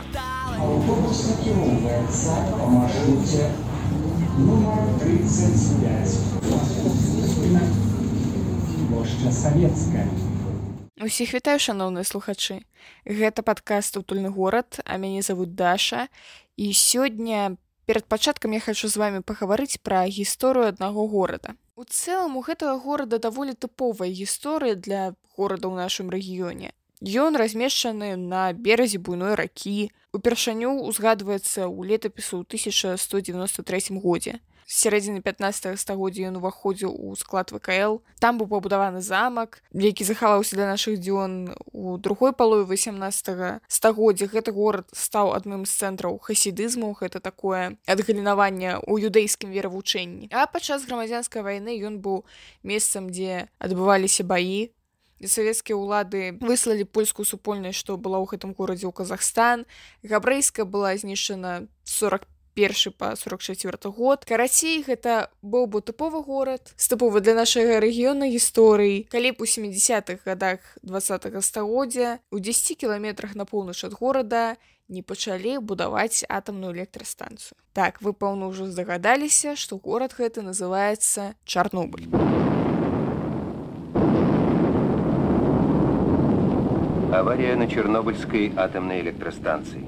Автобус накіроўваецца па маршруце нумар 35. Плошча Савецкая. Усіх вітаю шаноўныя слухачы. Гэта падкаст утульны горад, а мяне завуць Даша. І сёння перад пачаткам я хачу з вами пагаварыць пра гісторыю аднаго горада. У цэлым у гэтага горада даволі тыповая гісторыя для горада ў нашым рэгіёне. Ён размешчаны на беразе буйной ракі. Упершыню узгадваецца ў летапісу ў 1193 годзе сярэдзіны 15 стагоддзя ён уваходзіў у склад вКл там быў пабудаваны замак які захаваўся для нашых дзён у другой палове 18 стагоддзя гэты горад стаў адным з цэнтраў хасідызму гэта такое адгалінаванне ў юдэйскім веравучэнні а падчас грамадзянскай вайны ён быў месцам дзе адбываліся баі савецкія ўлады выслалі польскую супольнасць што была ў гэтым горадзе ў Казахстан габрэйска была знішчана 45 першы па 44 год карацей гэта быў бы тыповы горад стыповы для нашага рэгіёна гісторыі калі б у 70-х годах два стагоддзя у 10 кіламетрах на поўнач ад горада не пачалі будаваць атамную электрастанцыю так вы пэўна ўжо здагадаліся што горад гэты называется чарнобыль авария на чернобыльской атомной электростанции.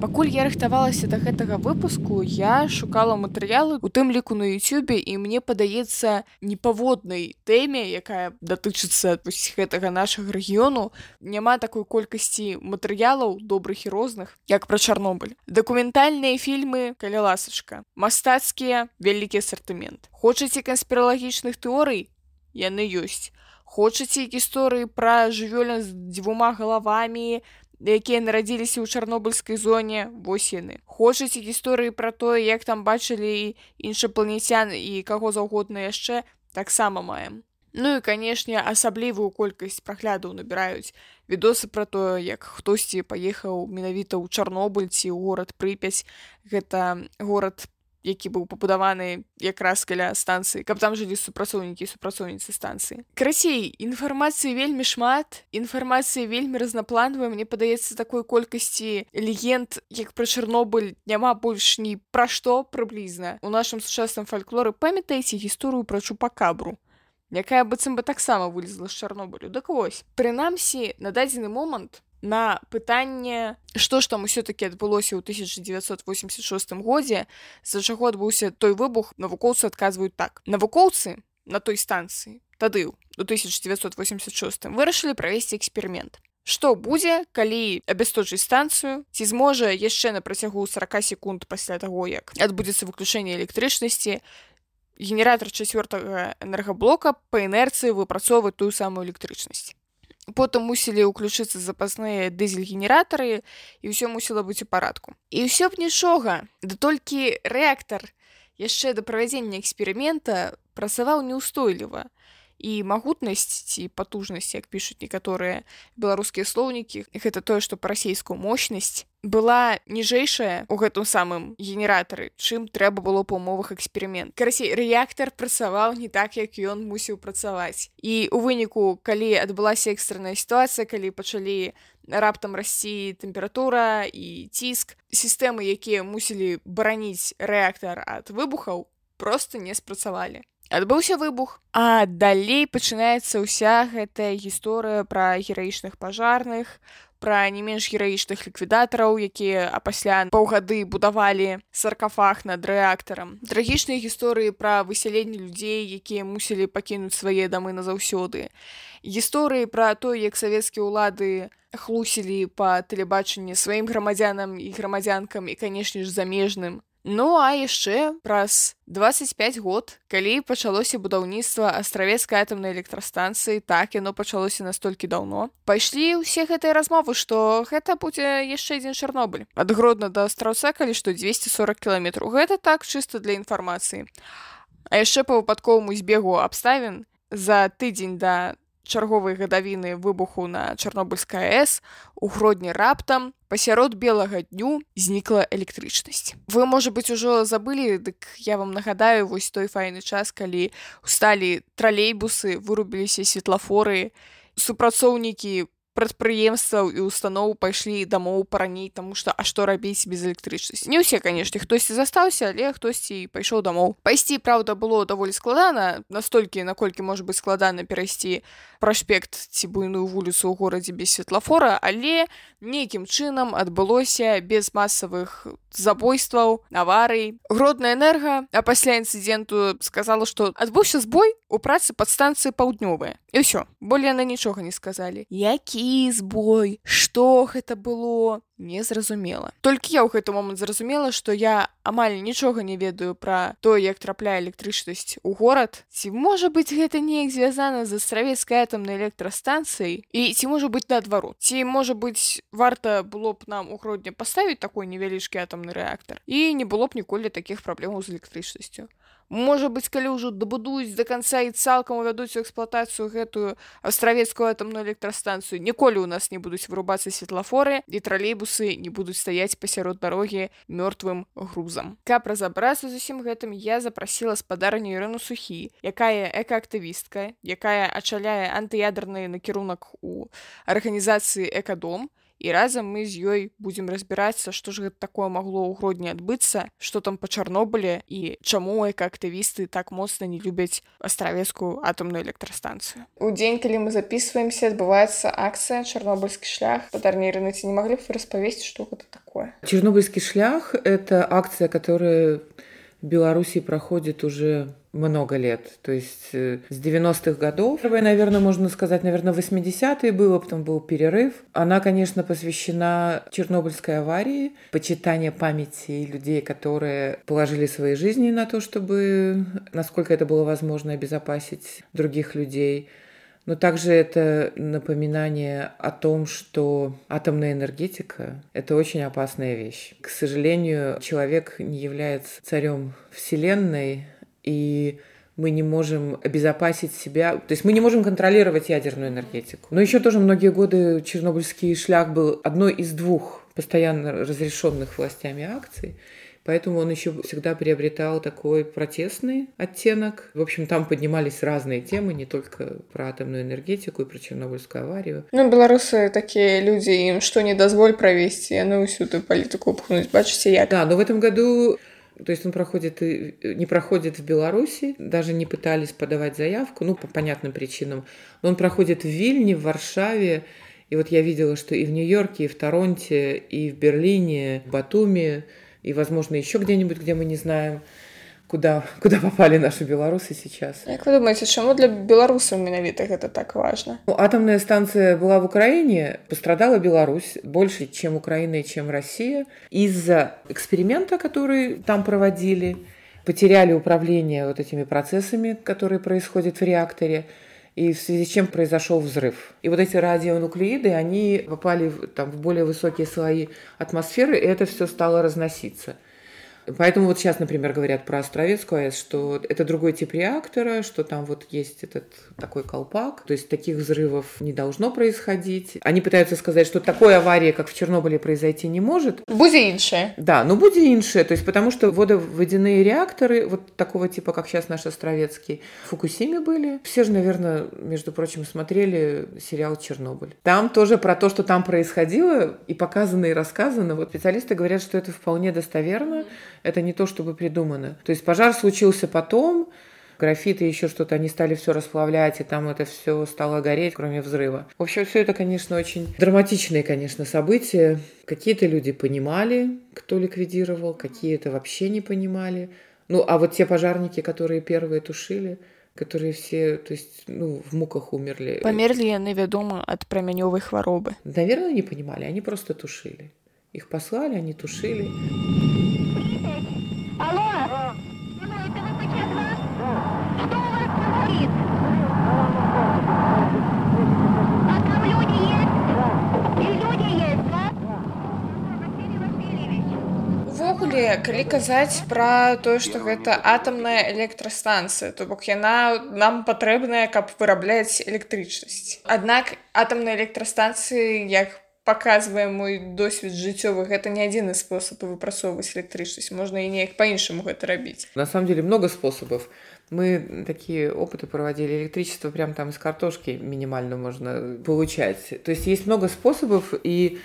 Пакуль я рыхтавалася да гэтага выпуску я шукала матэрыялы у тым ліку на Ютюбе і мне падаецца непаводнай тэме якая датычыцца гэтага нашага рэгіёну. Няма такой колькасці матэрыялаў добрых і розных як пра чарнобыль. Дакументальныя фільмы каля ласачка. Мастацкія вялікі асартымент. Хочаце канспіралагічных тэорый? Яны ёсць хочаце гісторыі пра жывёльна з дзвюма галавамі якія нарадзіліся ў чарнобыльскай зоне? Вось яны. Хочаце гісторыі пра тое як там бачылі іншапланецян і каго заўгодна яшчэ? Таксама маем. Ну і канешне асаблівую колькасць праглядаў набіраюць відосы пра тое як хтосьці паехаў менавіта ў чарнобыльці ў горад прыпяць. Гэта горад які быў пабудаваны якраз каля станцыі каб там жылі супрацоўнікі супрацоўніцы станцыі красей інфармацыі вельмі шмат інфармацыі вельмі разнапланавая мне падаецца такой колькасці легенд як пра чарнобыль няма больш ні пра што прыблізна у нашым сучасным фальклоры памятаеце гісторыю пра чупакабру якая быццам бы таксама вылезла з чарнобылю дык вось прынамсі на дадзены момант на пытанне што ж там усё-таки адбылося ў 1986 годзе з-за чаго адбыўся той выбух навукоўцы адказваюць так навукоўцы на той станцыі тады у 1986 вырашылі правесці эксперымент Што будзе калі абясточыць станцыю ці зможа яшчэ на працягу 40 секунд пасля таго як адбудзецца выключэнне электрычнасці генератор чацвёртага энергаблока па інерцыі выпрацоўваць тую самую электрычнасць потым мусілі ўключыцца запасныя дызель-генератары і ўсё мусіла быць у парадку і ўсё б нічога да толькі рэактар яшчэ да правядзення эксперымента працаваў неўстойліва і магутнасць ці патужнасць як пішуць некаторыя беларускія слоўнікі гэта тое што па-расейскую мощнасць была ніжэйшая у гэтым самым генератары чым трэба было па умовах эксперымент карасей рэактар працаваў не так як ён мусіў працаваць. І у выніку калі адбылася экстранная сітуацыя калі пачалі раптам расці тэмпература і ціск сістэмы якія мусілі бараніць рэактар ад выбухаў просто не спрацавалі. Адбыўся выбух а далей пачынаецца ўся гэтая гісторыя пра гераічных пажарных пра не менш гераічных ліквідатараў якія а пасля паўгады будавалі саркафах над рэактарам трагічныя гісторыі пра высяленне людзей якія мусілі пакінуць свае дамы назаўсёды гісторыі пра то як савецкія ўлады хлусілі па тэлебачанні сваім грамадзянам і грамадзянкам і канешне ж замежным Ну а яшчэ праз 25 год, калі пачалося будаўніцтва астравецкай атамнай электрастанцыі, так яно пачалося настолькі даўно. Пайшлі ўсе гэтыя размовы, што гэта будзе яшчэ адзін чарнобыль. Ад гродна да астраўца, калі што 240 кіламетраў. Гэта так чыста для інфармацыі. А яшчэ па выпадковаму збегу абставін за тыдзень да чарговай гадавіны выбуху на чарнобыльская с у гродні раптам пасярод белага дню знікла электрычнасць вы можа быть ужо забылі дык я вам нагадаю вось той файны час калі усталі тралейбусы вырубіліся светлафоры супрацоўнікі прадпрыемстваў і устаноў пайшлі дамоў параней таму што а што рабіць без электрычнасці не ўсе канешне хтосьці застаўся але хтосьці пайшоў дамоў пайсці праўда было даволі складана настолькі наколькі можа быць складана перайсці праспект ці буйную вуліцу ў горадзе без светлафора але нейкім чынам адбылося без масавых забойстваў аварый гродная энерга а пасля інцыденту сказала што адбыўся збой у працы падстанцыі паўднёвая і ўсё болей яна нічога не сказалі які збой что гэта было незразумела толькі я ў гэты момант зразумела што я амаль нічога не ведаю пра то як трапляе электрычнасць у горад ці можа быць гэта неяк звязана з астравецкай атамнай электрастанцыяй і ці можа быць наадварот ці можа быць варта было б нам у грудня паставіць такой невялічкі атамны рэактар і не было б ніколі такіх праблемаў з электрычнасцю Можа быць, калі ўжо дабудуюць да канца і цалкам увядуць у эксплуатацыю гэтую астравецкую атамную электрастанцыю, ніколі ў нас не будуць вырубацца светлафоры і тралейбусы не будуць стаяць пасярод дарогі мёртвым грузам. Каб разабрацца з усім гэтым я запрасіла спадарню Ірыну сухі, якая экаактывістка, якая ачаляе антыядерны накірунак у арганізацыі экадом, і разам мы з ёй будзем разбірацца што ж гэта такое магло ў грудні адбыцца што там па чарнобыле і чаму экаактывісты так моцна не любяць астравецкую атомную электрастанцыю у дзень калі мы записываемся адбываецца акцыя чарнобыльскі шлях падарнірыны ці не маглі б распавесці што гэта такое чернобыльскі шлях это акцыя которая беларусі праходзіць уже много лет, то есть э, с 90-х годов. Первое, наверное, можно сказать, наверное, 80-е было, потом был перерыв. Она, конечно, посвящена Чернобыльской аварии, почитание памяти людей, которые положили свои жизни на то, чтобы, насколько это было возможно, обезопасить других людей. Но также это напоминание о том, что атомная энергетика – это очень опасная вещь. К сожалению, человек не является царем Вселенной, и мы не можем обезопасить себя, то есть мы не можем контролировать ядерную энергетику. Но еще тоже многие годы Чернобыльский шлях был одной из двух постоянно разрешенных властями акций. Поэтому он еще всегда приобретал такой протестный оттенок. В общем, там поднимались разные темы, не только про атомную энергетику и про Чернобыльскую аварию. Ну, белорусы такие люди, им что не дозволь провести, а ну всю эту политику пхнуть, бачите, я. Да, но в этом году то есть он проходит и не проходит в Беларуси, даже не пытались подавать заявку, ну, по понятным причинам. Но он проходит в Вильне, в Варшаве. И вот я видела, что и в Нью-Йорке, и в Торонте, и в Берлине, в Батуми, и, возможно, еще где-нибудь, где мы не знаем куда, куда попали наши белорусы сейчас. Как вы думаете, чему для белорусов менавіта это так важно? Ну, атомная станция была в Украине, пострадала Беларусь больше, чем Украина и чем Россия. Из-за эксперимента, который там проводили, потеряли управление вот этими процессами, которые происходят в реакторе, и в связи с чем произошел взрыв. И вот эти радионуклеиды, они попали там, в более высокие слои атмосферы, и это все стало разноситься. Поэтому вот сейчас, например, говорят про Островецкую АЭС, что это другой тип реактора, что там вот есть этот такой колпак, то есть таких взрывов не должно происходить. Они пытаются сказать, что такой аварии, как в Чернобыле, произойти не может. Буде инше. Да, но будет инше, то есть потому что водоводяные реакторы, вот такого типа, как сейчас наш Островецкий, в Фукусиме были. Все же, наверное, между прочим, смотрели сериал «Чернобыль». Там тоже про то, что там происходило, и показано, и рассказано. Вот специалисты говорят, что это вполне достоверно. Это не то, чтобы придумано. То есть пожар случился потом, графиты, еще что-то, они стали все расплавлять, и там это все стало гореть, кроме взрыва. В общем, все это, конечно, очень драматичные, конечно, события. Какие-то люди понимали, кто ликвидировал, какие-то вообще не понимали. Ну, а вот те пожарники, которые первые тушили, которые все, то есть, ну, в муках умерли. Померли яны, вядома, от прамянёвай хваробы. Наверное, не понимали, они просто тушили. Их послали, они тушили. Увогуле, калі казаць пра тое, што гэта атамная электрастанцыя, то бок яна нам патрэбная, каб вырабляць электрычнасць. Аднак атамнай электрастанцыі як показывае мой досвед жыццёвы гэта не адзіны спосаб выпрацоўваць электрычнасць можна і неяк по-іншаму гэта рабіць на самом деле много способов Мы такие опыты проводили. Электричество прям там из картошки минимально можно получать. То есть есть много способов, и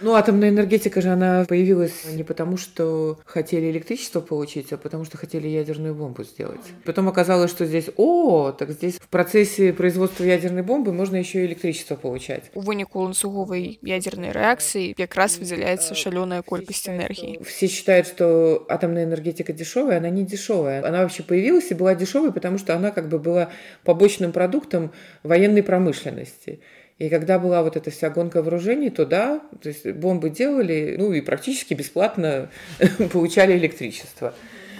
ну, атомная энергетика же, она появилась не потому, что хотели электричество получить, а потому, что хотели ядерную бомбу сделать. Потом оказалось, что здесь, о, так здесь в процессе производства ядерной бомбы можно еще и электричество получать. У выніку ланцуговай ядерной реакции якраз выделяется шалёная колькасць энергии. Все считают, что атомная энергетика дешевая, она не дешевая. Она вообще появилась и была дешевой, потому что она как бы была побочным продуктом военной промышленности. И когда была вот эта вся гонка вооружений, то да, то есть бомбы делали, ну и практически бесплатно получали электричество.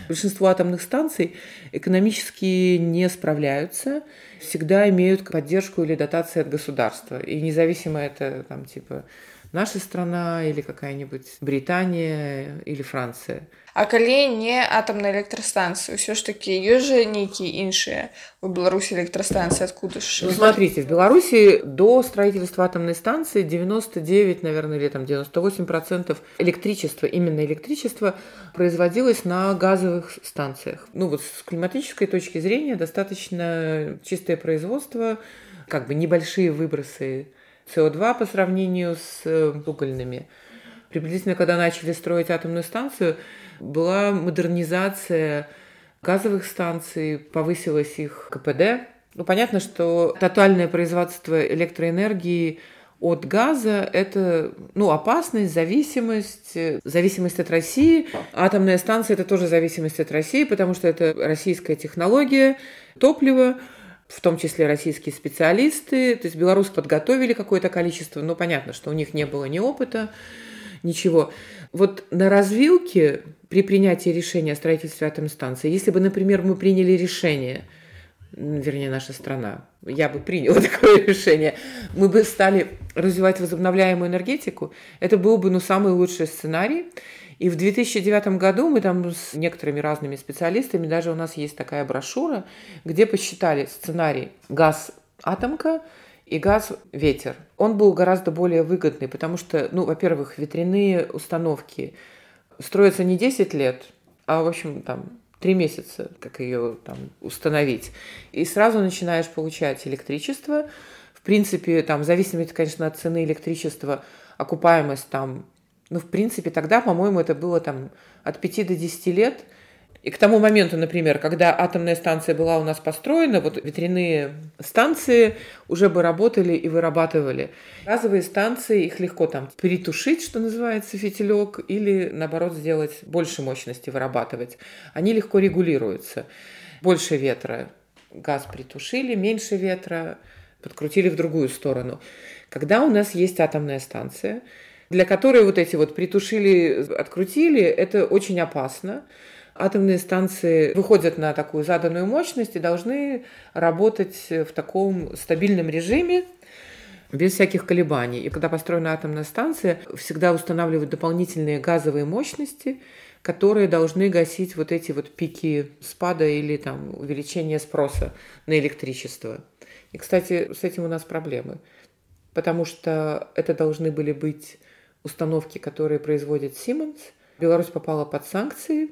Большинство атомных станций экономически не справляются, всегда имеют поддержку или дотации от государства. И независимо это там типа наша страна или какая-нибудь Британия или Франция – А калі не атомная электростанция все ж таки ёсць же нейкія іншыя у Беларуси электростанции откуда ж ну, смотрите в Беларуси до строительства атомной станции 99 наверное или там 98 процентов электричества именно электричество производилось на газовых станциях ну вот с климатической точки зрения достаточно чистое производство как бы небольшие выбросы СО2 по сравнению с э, угольными приблизительно когда начали строить атомную станцию была модернизация газовых станций, повысилось их КПД. Ну, понятно, что тотальное производство электроэнергии от газа – это ну, опасность, зависимость, зависимость от России. Атомная станция – это тоже зависимость от России, потому что это российская технология, топливо, в том числе российские специалисты. То есть белорусы подготовили какое-то количество, но понятно, что у них не было ни опыта, ничего. Вот на развилке при принятии решения о строительстве атомной станции, если бы, например, мы приняли решение, вернее, наша страна, я бы приняла такое решение, мы бы стали развивать возобновляемую энергетику, это был бы ну, самый лучший сценарий. И в 2009 году мы там с некоторыми разными специалистами, даже у нас есть такая брошюра, где посчитали сценарий газ-атомка, и газ-ветер. Он был гораздо более выгодный, потому что, ну, во-первых, ветряные установки строятся не 10 лет, а, в общем, там, три месяца, как ее там установить. И сразу начинаешь получать электричество. В принципе, там, в зависимости, конечно, от цены электричества, окупаемость там, ну, в принципе, тогда, по-моему, это было там от 5 до 10 лет – и к тому моменту, например, когда атомная станция была у нас построена, вот ветряные станции уже бы работали и вырабатывали. Газовые станции, их легко там перетушить, что называется, фитилек, или наоборот сделать больше мощности вырабатывать. Они легко регулируются. Больше ветра газ притушили, меньше ветра подкрутили в другую сторону. Когда у нас есть атомная станция, для которой вот эти вот притушили, открутили, это очень опасно, атомные станции выходят на такую заданную мощность и должны работать в таком стабильном режиме, без всяких колебаний. И когда построена атомная станция, всегда устанавливают дополнительные газовые мощности, которые должны гасить вот эти вот пики спада или там увеличения спроса на электричество. И, кстати, с этим у нас проблемы, потому что это должны были быть установки, которые производит Siemens. Беларусь попала под санкции,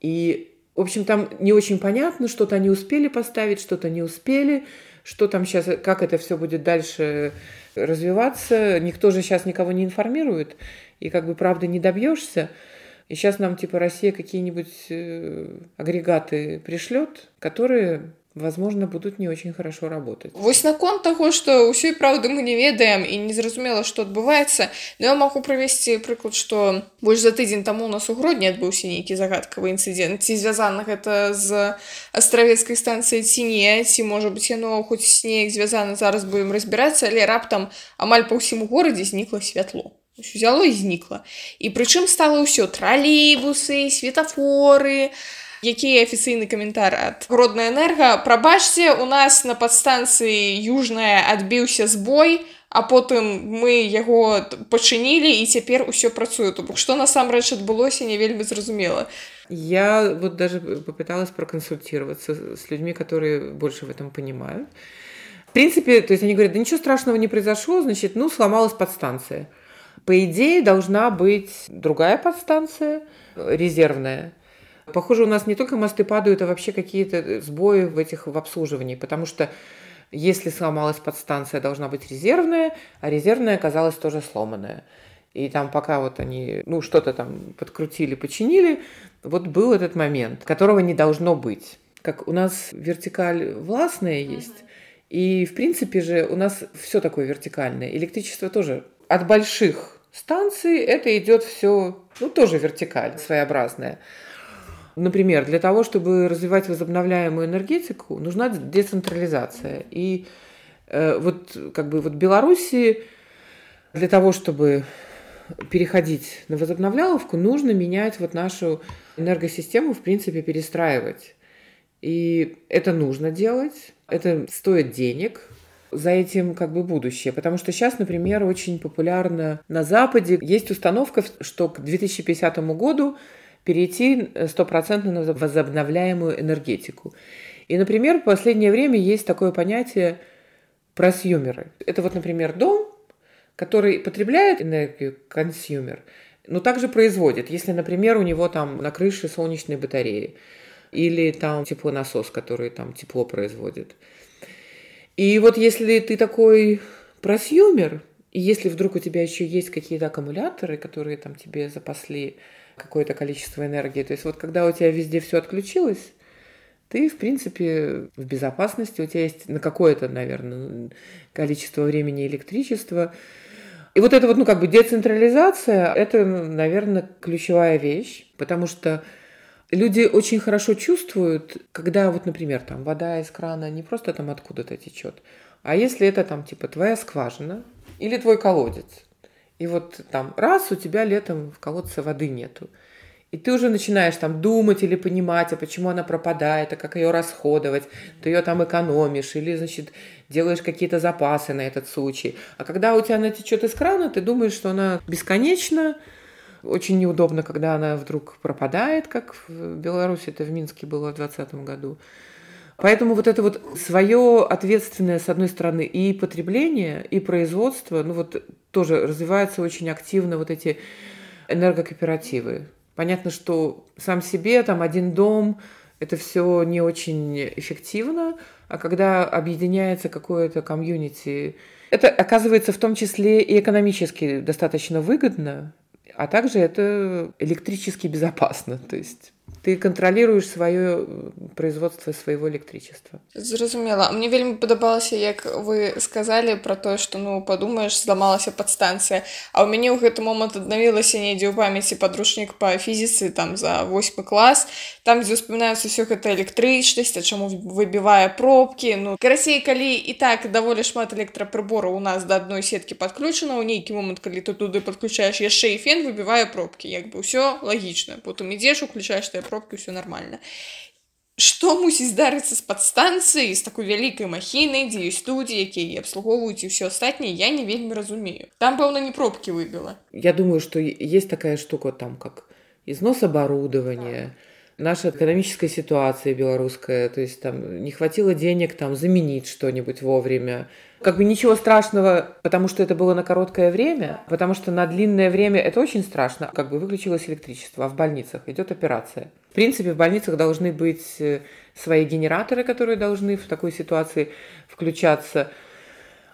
и, в общем, там не очень понятно, что-то они успели поставить, что-то не успели, что там сейчас, как это все будет дальше развиваться. Никто же сейчас никого не информирует, и как бы правды не добьешься. И сейчас нам типа Россия какие-нибудь э, агрегаты пришлет, которые возможно будуць не очень хорошо работать вось наконт таго что ўсёй праўды мы не ведаем і незразумела что адбываецца но я могу правесці прыклад что больш за тыдзень таму у нас у грудні адбыўся нейкі загадкавы інцыдент ці звязана гэта з астравецкай станцыі ці не ці можа быть яно хоць снег звязана зараз будем разбірацца але раптам амаль па ўсім горадзе знікла святло взяло і знікла і прычым стала ўсё тралейбусы светафоры а які афіцыйны каментар ад родная энерга прабачце у нас на падстанцыі южная адбіўся збой а потым мы яго пачынілі і цяпер усё працуе то бок што насамрэч адбылося не вельмі зразумела я вот даже попыталась проконсультироваться с людьми которые больше в этом понимают в принципе то есть они говорят да ничего страшного не произошло значит ну сломалась подстанция по идее должна быть другая подстанция резервная Похоже, у нас не только мосты падают, а вообще какие-то сбои в этих в обслуживании, потому что если сломалась подстанция, должна быть резервная, а резервная оказалась тоже сломанная. И там пока вот они, ну, что-то там подкрутили, починили, вот был этот момент, которого не должно быть. Как у нас вертикаль властная есть, и, в принципе же, у нас все такое вертикальное. Электричество тоже от больших станций это идет все, ну, тоже вертикаль своеобразная. Например, для того, чтобы развивать возобновляемую энергетику, нужна децентрализация. И э, вот как бы вот Беларуси для того, чтобы переходить на возобновляловку, нужно менять вот нашу энергосистему, в принципе, перестраивать. И это нужно делать, это стоит денег, за этим как бы будущее. Потому что сейчас, например, очень популярно на Западе есть установка, что к 2050 году перейти стопроцентно на возобновляемую энергетику. И, например, в последнее время есть такое понятие prosumer ы. Это вот, например, дом, который потребляет энергию, consumer, но также производит. Если, например, у него там на крыше солнечные батареи – или там теплонасос, который там тепло производит. И вот если ты такой prosumer, и если вдруг у тебя еще есть какие-то аккумуляторы, которые там тебе запасли какое-то количество энергии, то есть вот когда у тебя везде все отключилось, ты, в принципе, в безопасности, у тебя есть на какое-то, наверное, количество времени электричество. И вот это вот, ну, как бы децентрализация, это, наверное, ключевая вещь, потому что люди очень хорошо чувствуют, когда вот, например, там вода из крана не просто там откуда-то течет, а если это там типа твоя скважина или твой колодец, и вот там раз у тебя летом в колодце воды нету, и ты уже начинаешь там думать или понимать, а почему она пропадает, а как ее расходовать. Ты ее там экономишь или, значит, делаешь какие-то запасы на этот случай. А когда у тебя она течет из крана, ты думаешь, что она бесконечна, очень неудобно, когда она вдруг пропадает, как в Беларуси это в Минске было в 2020 году. Поэтому вот это вот свое ответственное, с одной стороны, и потребление, и производство, ну вот тоже развиваются очень активно вот эти энергокооперативы. Понятно, что сам себе там один дом, это все не очень эффективно, а когда объединяется какое-то комьюнити, это оказывается в том числе и экономически достаточно выгодно, а также это электрически безопасно. То есть ты кантраліруеш сваё производство свайго электричества зразумела мне вельмі падабалася як вы сказали про тое что ну подумаешь зламалася подстанцыя а у мяне ў гэты момант аднавілася недзе ў памяці подручнік по фізіцы там за восьмы клас там дзе успамінаюцца все гэта электрычнасць а чаму выбівае пробки ну карасей калі і так даволі шмат электрапрыбораў у нас да адной сеткі подключана ў нейкі момант калі ты туды подключаешь яшчэ і фен выбівае пробки як бы ўсё лагічна потым ідзеш уключаешь ты пробкі все нормально что мусіць здарыцца з падстанцыі з такой вялікай махінай дзе ёсць студіі якія абслугоўваюць і все астатніе я не вельмі разумею там пэўна не пробки выбіла я думаю что есть такая штука там как износ оборудования наша экономическая ситуация белорусская то есть там не хватило денег там заменить что-нибудь вовремя как бы ничего страшного, потому что это было на короткое время, потому что на длинное время это очень страшно. Как бы выключилось электричество, а в больницах идет операция. В принципе, в больницах должны быть э, свои генераторы, которые должны в такой ситуации включаться.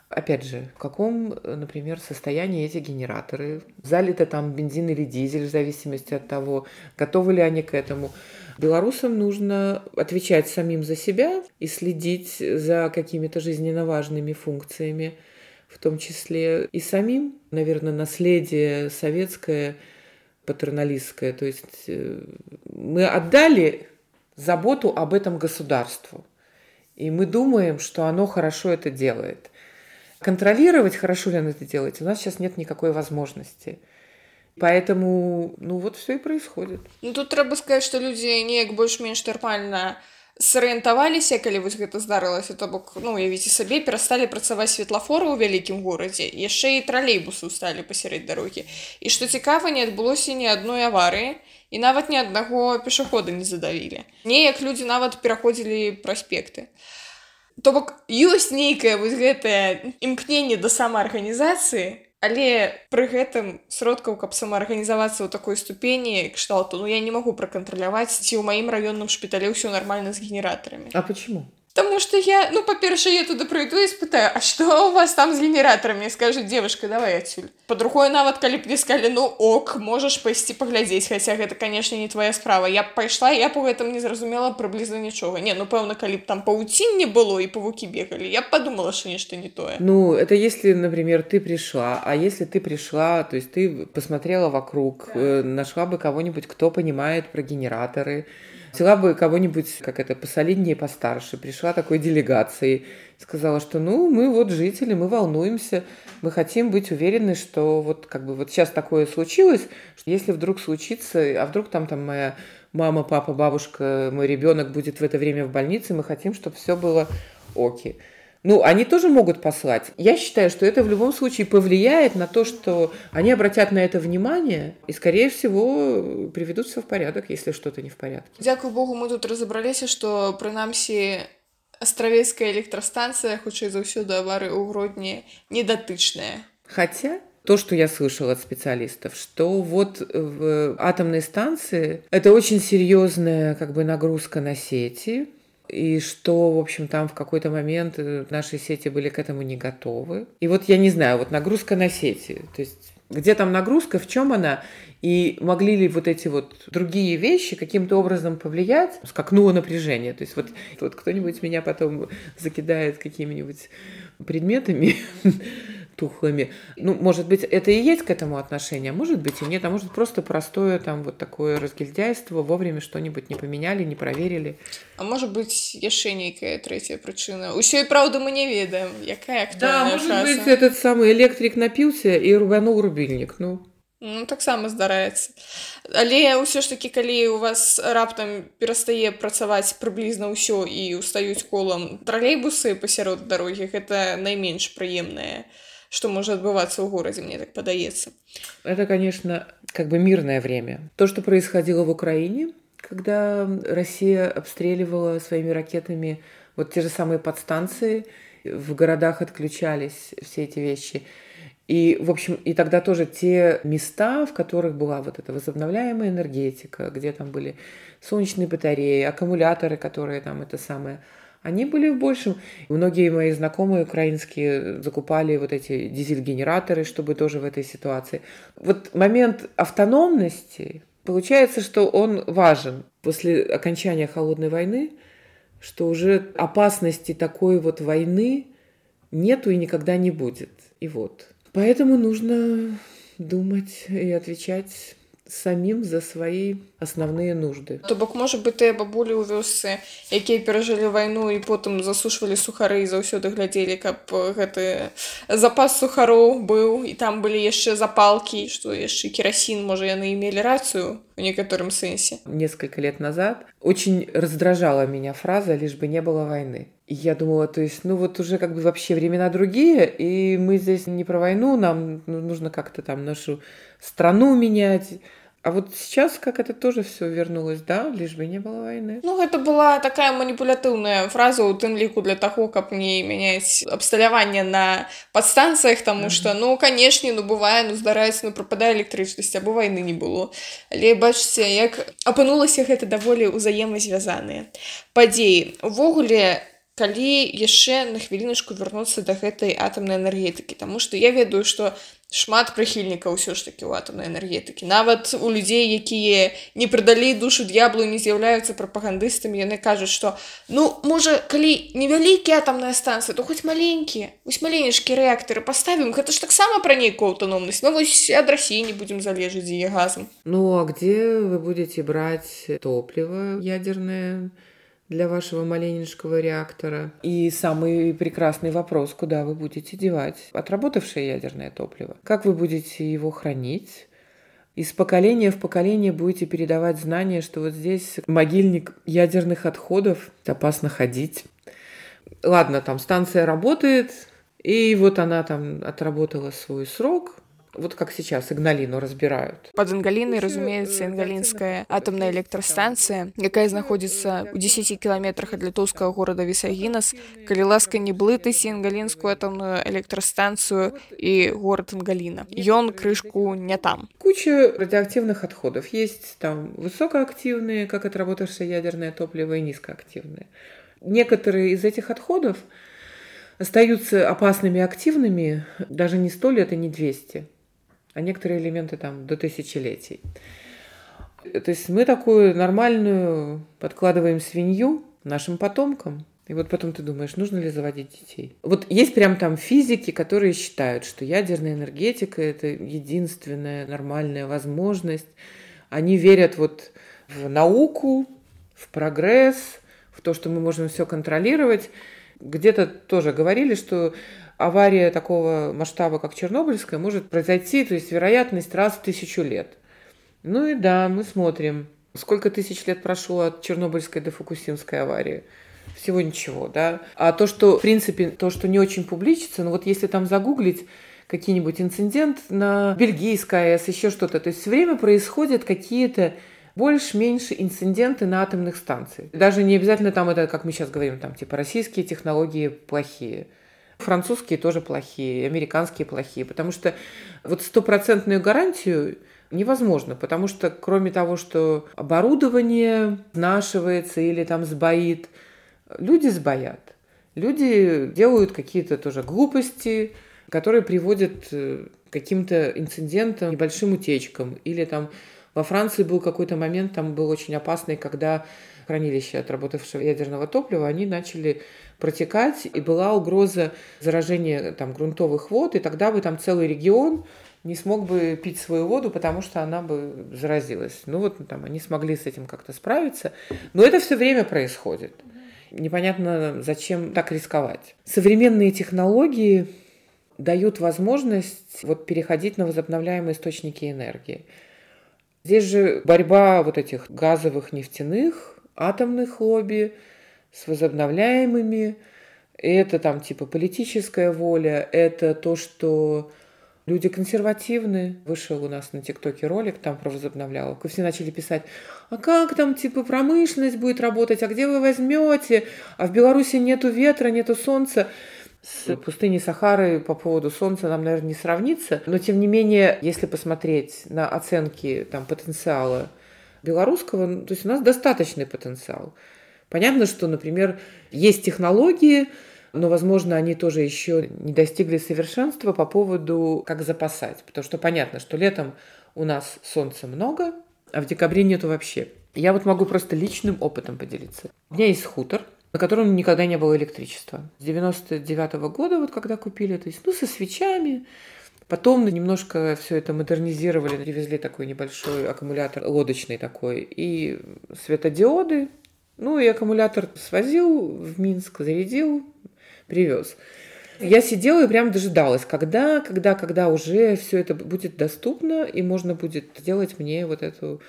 Опять же, в каком, например, состоянии эти генераторы? Залито там бензин или дизель, в зависимости от того, готовы ли они к этому. Белорусам нужно отвечать самим за себя и следить за какими-то жизненно важными функциями, в том числе и самим. Наверное, наследие советское, патерналистское. То есть э, мы отдали заботу об этом государству. И мы думаем, что оно хорошо это делает. Контролировать, хорошо ли оно это делает, у нас сейчас нет никакой возможности. Поэтому, ну вот все и происходит. Ну тут трэба сказать, что люди неяк больш-менш нармальна сарыентаваліся калі вось гэта здарылася то бок ну уявіце сабе перасталі працаваць светлафоры ў вялікім горадзе яшчэ і тралейбусы сталі пасярод дарогі і што цікава не адбылося ні адной аварыі і нават ні аднаго пешахода не задавілі неяк людзі нават пераходзілі праспекты то бок ёсць нейкае вось гэтае імкненне да самаарганізацыі але пры гэтым сродкаў каб самаарганізавацца ў такой ступені кшталту ну я не магу пракантраляваць ці ў маім раённым шпітале ўсё нармальна з генератарамі А почему? Потому что я, ну, по-перше, я туда пройду и спытаю, а что у вас там с генераторами? Скажет, девушка, давай отсюда. По-другое, нават, калі б мне сказали, ну, ок, можешь пойти поглядеть, хотя это, конечно, не твоя справа. Я б пайшла, я по гэтым не зразумела приблизно ничего. Не, ну, пэўна, калі б там паутин не было и павуки бегали, я б подумала, что нечто не тое. Ну, это если, например, ты пришла, а если ты пришла, то есть ты посмотрела вокруг, э, нашла бы кого-нибудь, кто понимает про генераторы, Взяла бы кого-нибудь, как это, посолиднее, постарше, пришла такой делегацией, сказала, что ну, мы вот жители, мы волнуемся, мы хотим быть уверены, что вот как бы вот сейчас такое случилось, что если вдруг случится, а вдруг там там моя мама, папа, бабушка, мой ребенок будет в это время в больнице, мы хотим, чтобы все было окей. Ну, они тоже могут послать. Я считаю, что это в любом случае повлияет на то, что они обратят на это внимание и, скорее всего, приведут все в порядок, если что-то не в порядке. Дякую Богу, мы тут разобрались, что, принамсі, астравецкая электростанция, хутчэй за ўсё да аварыі ў Гродні, недатычная. Хотя то, что я слышала от специалистов, что вот в атомной станции это очень серьезная как бы нагрузка на сети, и что, в общем, там в какой-то момент э, наши сети были к этому не готовы. И вот я не знаю, вот нагрузка на сети, то есть где там нагрузка, в чем она, и могли ли вот эти вот другие вещи каким-то образом повлиять, скакнуло напряжение. То есть вот, вот кто-нибудь меня потом закидает какими-нибудь предметами, тухлыми. Ну, может быть, это и есть к этому отношение, а может быть и нет, а может просто простое там вот такое разгильдяйство, вовремя что-нибудь не поменяли, не проверили. А может быть, яшчэ нейкая третья причина. Усё и правда мы не ведаем, якая Да, может фраза. быть, этот самый электрик напился и рубанул рубильник, ну. Ну, таксама здараецца. Але ўсё ж такі, калі у вас раптам перастае працаваць прыблізна ўсё і устаюць колам тралейбусы пасярод дарогі, гэта найменш прыемнае что может отбываться в городе, мне так подается. Это, конечно, как бы мирное время. То, что происходило в Украине, когда Россия обстреливала своими ракетами вот те же самые подстанции, в городах отключались все эти вещи. И, в общем, и тогда тоже те места, в которых была вот эта возобновляемая энергетика, где там были солнечные батареи, аккумуляторы, которые там это самое – они были в большем. Многие мои знакомые украинские закупали вот эти дизель-генераторы, чтобы тоже в этой ситуации. Вот момент автономности, получается, что он важен после окончания холодной войны, что уже опасности такой вот войны нету и никогда не будет. И вот. Поэтому нужно думать и отвечать самім за свае асноўныя нужды то бок можа быть тыя бабулі ў вёсцы якія перажылі вайну і потым засушвалі сухары і заўсёды глядзелі каб гэты запас сухароў быў і там былі яшчэ запалкі што яшчэ керасін можа яны имели рацыю в некотором сэнсе несколько лет назад очень раздражала меня фраза лишь бы не было войны и я думала, то есть, ну вот уже как бы вообще времена другие, и мы здесь не про войну, нам нужно как-то там нашу страну менять. А вот сейчас как это тоже все вернулось, да, лишь бы не было войны. Ну, это была такая манипулятивная фраза у тым ліку для того, каб не мяняць абсталяванне на подстанциях, тому mm -hmm. что ну конечно, ну бывае ну здараецца ну пропадае электрычнасць або войны не было але бачыце як апынулася гэта даволі ўзаемазвязаныя падзеі увогуле калі яшчэ на хвіліначку вярнуцца да гэтай атамнай энергетыкі Таму што я ведаю што шмат прыхільнікаў ўсё ж такі ў атамнай энергетыкі нават у людзей якія не прадалі душу д'яблу не з'яўляюцца прапагандыстамі яны кажуць што ну можа калі невялікія атамная станцыя то хоць маленькія вось маленечкі рэактары паставім гэта ж таксама пра нейкую аўтаномнасць ну вось ад рассіі не будзем залежыць з яе газам ну а где вы будете браць топліва ядерное для вашего маленечкого реактора. И самый прекрасный вопрос, куда вы будете девать отработавшее ядерное топливо? Как вы будете его хранить? Из поколения в поколение будете передавать знания, что вот здесь могильник ядерных отходов, опасно ходить. Ладно, там станция работает, и вот она там отработала свой срок, вот как сейчас Игналину разбирают. Под Інгалінай разумеецца інгалінская атамная электрастанцыя якая знаходзіцца ў 10 кіламетрах ад літоўскага горада вісагінас калі ласка не блытаць інгалінскую атамную электрастанцыю і горад інгаліна ён крышку не там Куча радиоактивных отходов. Есть там высокоактивные, как отработавшее ядерное топливо, и низкоактивные. Некоторые из этих отходов остаются опасными и активными даже не сто лет и не 200, а некоторые элементы там до тысячелетий. То есть мы такую нормальную подкладываем свинью нашим потомкам, и вот потом ты думаешь, нужно ли заводить детей. Вот есть прям там физики, которые считают, что ядерная энергетика – это единственная нормальная возможность. Они верят вот в науку, в прогресс, в то, что мы можем все контролировать. Где-то тоже говорили, что авария такого масштаба, как Чернобыльская, может произойти, то есть вероятность раз в тысячу лет. Ну и да, мы смотрим, сколько тысяч лет прошло от Чернобыльской до Фукусимской аварии. Всего ничего, да. А то, что, в принципе, то, что не очень публичится, ну вот если там загуглить какие-нибудь инцидент на Бельгийской АЭС, еще что-то, то есть все время происходят какие-то больше-меньше инциденты на атомных станциях. Даже не обязательно там это, как мы сейчас говорим, там типа российские технологии плохие. Французские тоже плохие, американские плохие, потому что вот стопроцентную гарантию невозможно, потому что кроме того, что оборудование нашивается или там сбоит, люди сбоят. Люди делают какие-то тоже глупости, которые приводят э, к каким-то инцидентам, небольшим утечкам. Или там во Франции был какой-то момент, там был очень опасный, когда хранилища отработавшего ядерного топлива, они начали протекать, и была угроза заражения там, грунтовых вод, и тогда бы там целый регион не смог бы пить свою воду, потому что она бы заразилась. Ну вот там они смогли с этим как-то справиться. Но это все время происходит. Непонятно, зачем так рисковать. Современные технологии дают возможность вот переходить на возобновляемые источники энергии. Здесь же борьба вот этих газовых, нефтяных, атомных лобби с возобновляемыми. И это там типа политическая воля, это то, что Люди консервативные. Вышел у нас на ТикТоке ролик там про возобновляловку. Все начали писать, а как там типа промышленность будет работать, а где вы возьмете? А в Беларуси нету ветра, нету солнца. С пустыней Сахары по поводу солнца нам, наверное, не сравнится. Но, тем не менее, если посмотреть на оценки там, потенциала белорусского, ну, то есть у нас достаточный потенциал. Понятно, что, например, есть технологии, но, возможно, они тоже еще не достигли совершенства по поводу, как запасать. Потому что понятно, что летом у нас солнца много, а в декабре нету вообще. Я вот могу просто личным опытом поделиться. У меня есть хутор, на котором никогда не было электричества. С 99 -го года, вот когда купили, то есть, ну, со свечами, Потом немножко все это модернизировали, привезли такой небольшой аккумулятор лодочный такой и светодиоды. Ну и аккумулятор свозил в Минск, зарядил, привез. Я сидела и прям дожидалась, когда, когда, когда уже все это будет доступно и можно будет сделать мне вот эту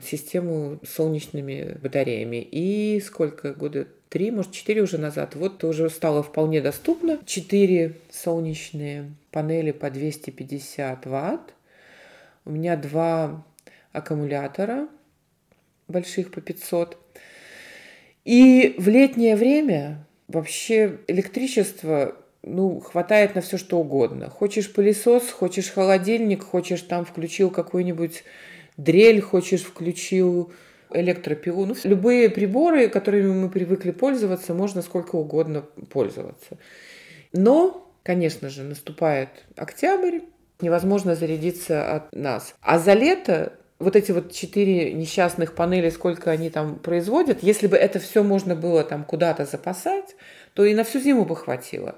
систему с солнечными батареями. И сколько года? Три, может, четыре уже назад. Вот уже стало вполне доступно. Четыре солнечные панели по 250 ватт. У меня два аккумулятора больших по 500. И в летнее время Вообще электричество ну, хватает на все что угодно. Хочешь пылесос, хочешь холодильник, хочешь там включил какой-нибудь дрель, хочешь включил электропилу. Ну, любые приборы, которыми мы привыкли пользоваться, можно сколько угодно пользоваться. Но, конечно же, наступает октябрь, невозможно зарядиться от нас. А за лето вот эти вот четыре несчастных панели, сколько они там производят, если бы это все можно было там куда-то запасать, то и на всю зиму бы хватило.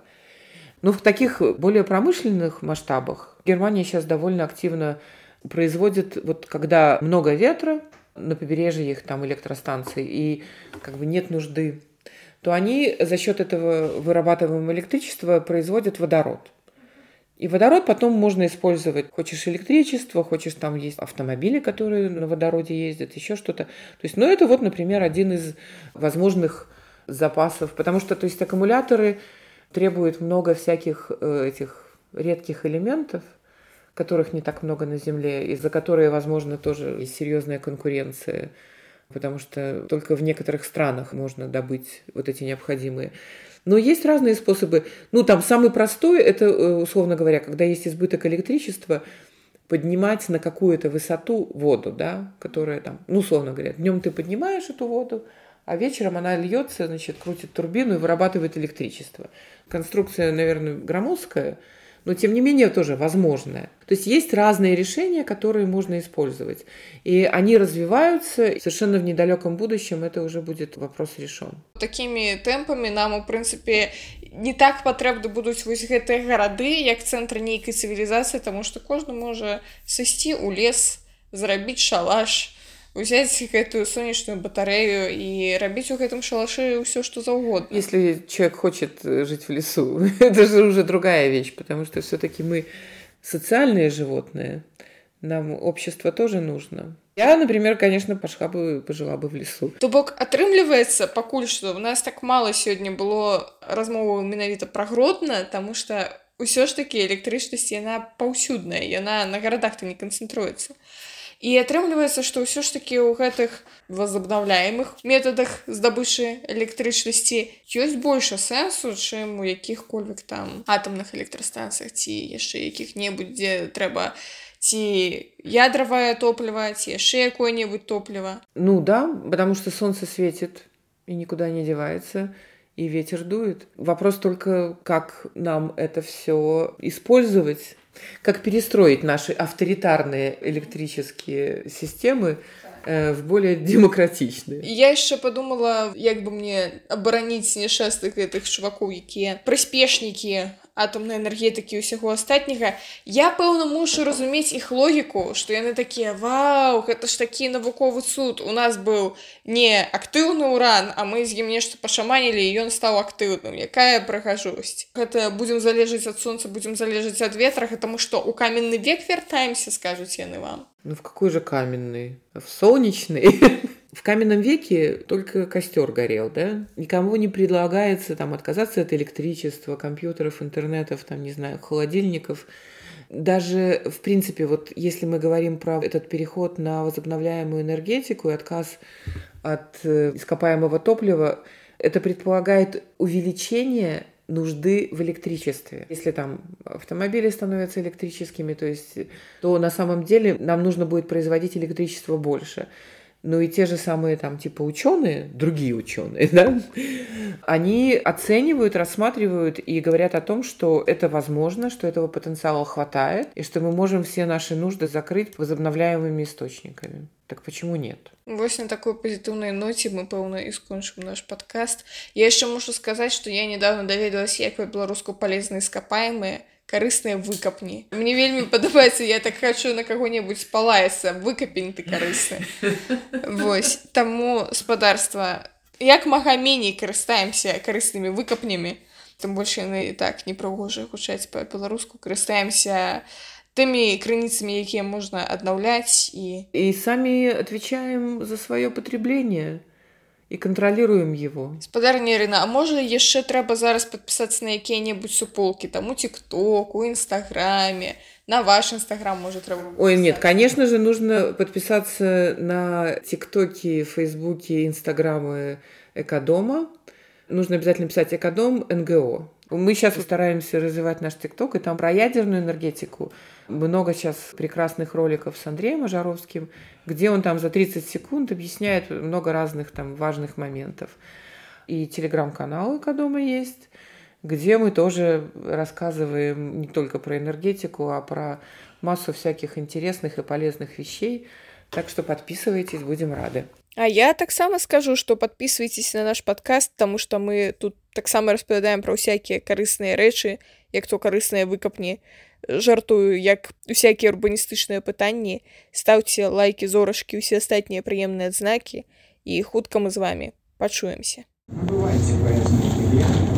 Но в таких более промышленных масштабах Германия сейчас довольно активно производит, вот когда много ветра, на побережье их там электростанций, и как бы нет нужды, то они за счет этого вырабатываемого электричества производят водород – и водород потом можно использовать. Хочешь электричество, хочешь там есть автомобили, которые на водороде ездят, еще что-то. То есть, ну, это вот, например, один из возможных запасов. Потому что, то есть, аккумуляторы требуют много всяких э, этих редких элементов, которых не так много на Земле, и за которые, возможно, тоже есть серьезная конкуренция, потому что только в некоторых странах можно добыть вот эти необходимые. Но есть разные способы. Ну, там самый простой, это, э, условно говоря, когда есть избыток электричества, поднимать на какую-то высоту воду, да, которая там, ну, условно говоря, днем ты поднимаешь эту воду, а вечером она льется, значит, крутит турбину и вырабатывает электричество. Конструкция, наверное, громоздкая, но тем не менее тоже возможное. То есть есть разные решения, которые можно использовать. И они развиваются, совершенно в недалеком будущем это уже будет вопрос решен. Такими темпами нам, у прынцыпе, не так патрэбны будуць вось гэтыя гарады, як цэнтр нейкай цывілізацыі, таму што кожны можа сысці ў лес, зрабіць шалаш, взять гэтую сонечную батарею и рабіць у гэтым шалашы ўсё что заўгодна если человек хочет э, жить в лесу это же уже другая вещь потому что все-таки мы социальные животные нам общество тоже нужно я например конечно пошла бы пожила бы в лесу то бок атрымліваецца пакуль что у нас так мало сёння было размову менавіта пра гродна тому что ўсё ж таки электрычнасць яна паўсюдная яна на гарадах то не канцэнтруецца і атрымліваецца што ўсё ж такі ў гэтых возобновляемых методах здабычы электрычнасці ёсць больше сэнсу чым у якіх-кольвек там атомных электрастанцыях ці яшчэ якіх-небудзь дзе трэба ці ядравае топліва ці яшчэ якое-небудзь топліва ну да потому что солнце светит и никуда не девается и ветер дует вопрос только как нам это все использовать как перестроить наши авторитарные электрические системы э, в более демократичные я еще подумала як бы мне абараніць няшчастых гэтых чувакоў якія прыспешнікі атомнай энергетыкі ўсяго астатняга я пэўна мушу разумець іх логіку што яны такія вау гэта ж такі навуковы суд у нас быў не актыўны ўран а мы з ім нешта пашаманілі ён стаў актыўным якая прыгажосць гэта будзем залежыць ад сонца будзем залежыць ад ветрага таму што у каменны век вяртаемся скажуць яны вам ну в какой же каменный в солнечный В каменном веке только костер горел, да? Никому не предлагается там отказаться от электричества, компьютеров, интернетов, там, не знаю, холодильников. Даже, в принципе, вот если мы говорим про этот переход на возобновляемую энергетику и отказ от э, ископаемого топлива, это предполагает увеличение нужды в электричестве. Если там автомобили становятся электрическими, то есть, то на самом деле нам нужно будет производить электричество больше. Ну и те же самые там типа ученые, другие ученые, да, они оценивают, рассматривают и говорят о том, что это возможно, что этого потенциала хватает, и что мы можем все наши нужды закрыть возобновляемыми источниками. Так почему нет? Вось на такой позитивной ноте мы, пэўна, и скончым наш подкаст. Я еще могу сказать, что я недавно даведалась, як беларуску полезные ископаемые, карысныя выкапні мне вельмі падабаецца я так хочу на кого-небудзь спалаецца выкапень ты карысны Вось таму спадарства як мага меней карыстаемся карыснымі выкапнямі там больше яны і так непрыгожа гучаць па-беларуску карыстаемся тымі крыніцамі якія можна аднаўляць і і самі отвечаем за сваё потребление і кантралируем его спадарня Ірына А можа яшчэ трэба зараз подпісацца на якія-небудзь суполки там у тикток у нстаграме на ваш инстаграм может трэба ой нет конечно же нужно подписаться на тиктоки фейсбуке инстаграмы экодома нужно обязательно писать экодом нго мы сейчас стараемся развивать наш тикток и там про ядерную энергетику много сейчас прекрасных роликов с Андреем Ожаровским, где он там за 30 секунд объясняет много разных там важных моментов. И телеграм-канал Экодома есть, где мы тоже рассказываем не только про энергетику, а про массу всяких интересных и полезных вещей. Так что подписывайтесь, будем рады. А я таксама скажу, што подписывайтесь на наш подкаст, таму што мы тут таксама распавядаем пра ўсякія карысныя рэчы, як то карысныя выкапні жартую як усякія урбаністычныя пытанні стаўце лайки зорачкі усе астатнія прыемныя адзнакі і хутка мы з вами пачуемся бывайте поэтому